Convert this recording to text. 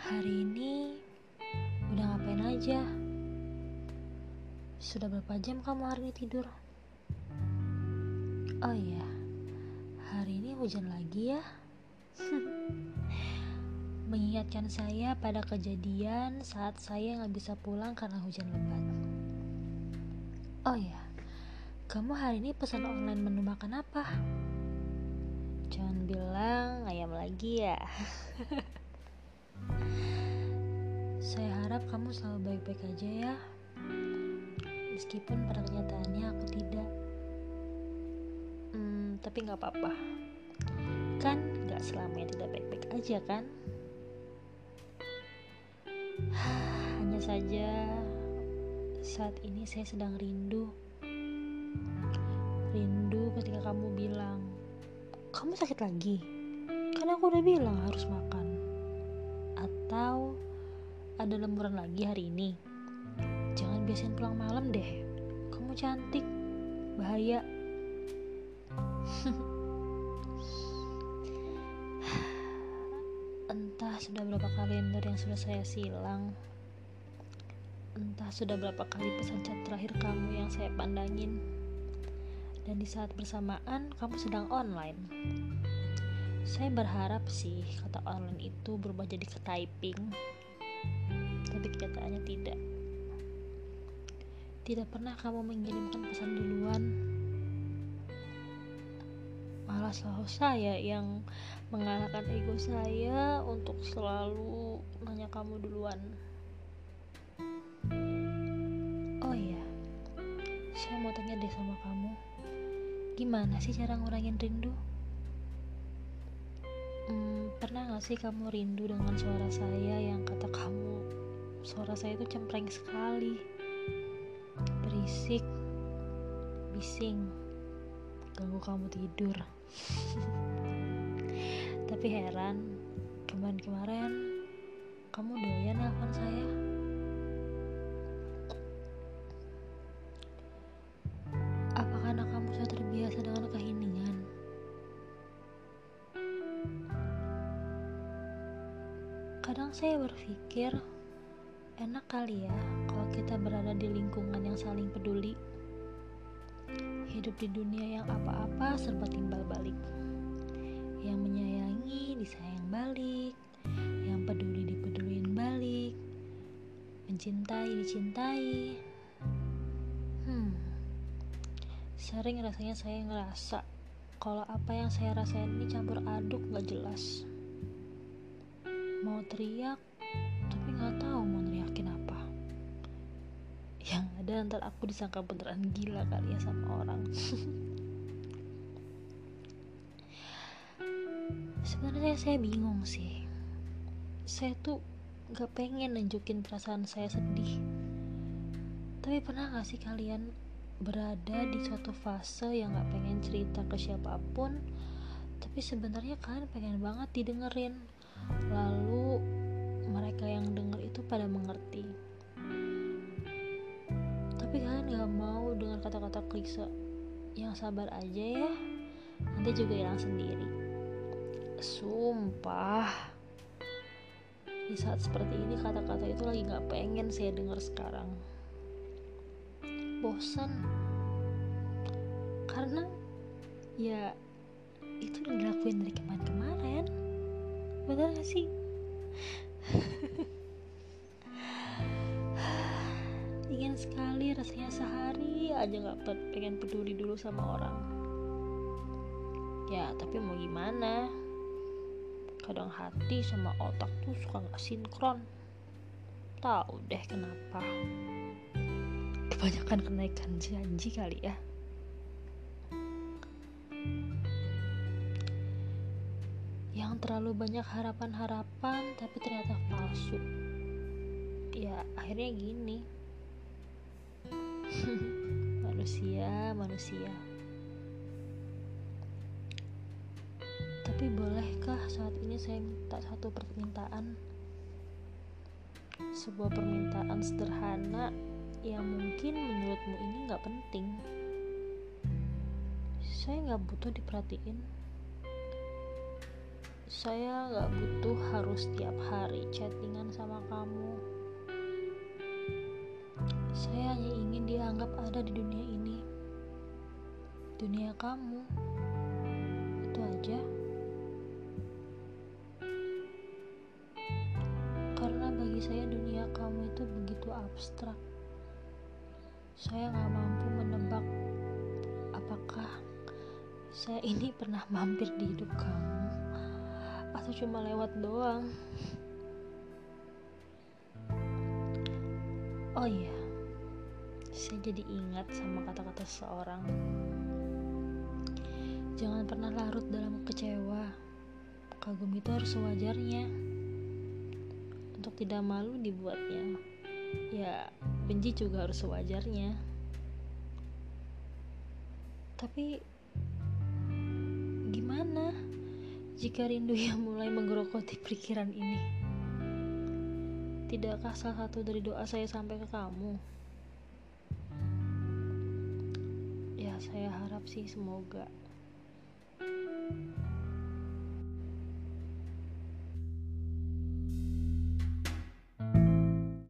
Hari ini udah ngapain aja? Sudah berapa jam kamu hari ini tidur? Oh iya, hari ini hujan lagi ya. Mengingatkan saya pada kejadian saat saya nggak bisa pulang karena hujan lebat. Oh iya, kamu hari ini pesan online menu makan apa? Jangan bilang ayam lagi ya. Saya harap kamu selalu baik-baik aja ya. Meskipun pada kenyataannya aku tidak. Hmm, tapi nggak apa-apa. Kan nggak selamanya tidak baik-baik aja kan? Hanya saja saat ini saya sedang rindu. Rindu ketika kamu bilang, kamu sakit lagi? Karena aku udah bilang harus makan. Atau ada lemburan lagi hari ini. Jangan biasain pulang malam deh. Kamu cantik. Bahaya. Entah sudah berapa kalender yang sudah saya silang. Entah sudah berapa kali pesan chat terakhir kamu yang saya pandangin. Dan di saat bersamaan kamu sedang online. Saya berharap sih kata online itu berubah jadi ke typing tapi kenyataannya tidak. Tidak pernah kamu mengirimkan pesan duluan. Malah selalu saya yang mengalahkan ego saya untuk selalu nanya kamu duluan. Oh iya, saya mau tanya deh sama kamu. Gimana sih cara ngurangin rindu? Hmm, pernah gak sih kamu rindu dengan suara saya yang kata kamu suara saya itu cempreng sekali berisik bising ganggu kamu tidur tapi heran kemarin-kemarin kamu doyan nelfon saya kadang saya berpikir enak kali ya kalau kita berada di lingkungan yang saling peduli. Hidup di dunia yang apa-apa serba timbal balik. Yang menyayangi disayang balik yang peduli dipeduliin balik mencintai dicintai. Hmm sering rasanya saya ngerasa kalau apa yang saya rasain ini campur aduk gak jelas mau teriak tapi nggak tahu mau teriakin apa. Yang ada ntar aku disangka beneran gila kali ya sama orang. Sebenarnya saya bingung sih. Saya tuh gak pengen nunjukin perasaan saya sedih. Tapi pernah gak sih kalian berada di suatu fase yang gak pengen cerita ke siapa pun tapi sebenarnya kalian pengen banget didengerin lalu mereka yang dengar itu pada mengerti. Tapi kalian gak mau dengan kata-kata klise yang sabar aja ya nanti juga hilang sendiri. Sumpah. Di saat seperti ini kata-kata itu lagi gak pengen saya dengar sekarang. Bosan. Karena ya itu udah dilakuin dari kemarin-kemarin bener gak sih? Ingin sekali rasanya sehari aja gak pengen peduli dulu sama orang. Ya tapi mau gimana? Kadang hati sama otak tuh suka gak sinkron. Tahu deh kenapa. Kebanyakan kenaikan janji kali ya yang terlalu banyak harapan-harapan tapi ternyata palsu. Ya akhirnya gini. Manusia manusia. Tapi bolehkah saat ini saya minta satu permintaan? Sebuah permintaan sederhana yang mungkin menurutmu ini nggak penting. Saya nggak butuh diperhatiin saya gak butuh harus tiap hari chattingan sama kamu. Saya hanya ingin dianggap ada di dunia ini. Dunia kamu. Itu aja. Karena bagi saya dunia kamu itu begitu abstrak. Saya gak mampu menebak apakah saya ini pernah mampir di hidup kamu atau cuma lewat doang. Oh iya, saya jadi ingat sama kata-kata seseorang. Jangan pernah larut dalam kecewa. Kagum itu harus sewajarnya. Untuk tidak malu dibuatnya. Ya, benci juga harus sewajarnya. Tapi gimana jika rindu yang mulai menggerogoti pikiran ini? Tidakkah salah satu dari doa saya sampai ke kamu? Ya, saya harap sih semoga.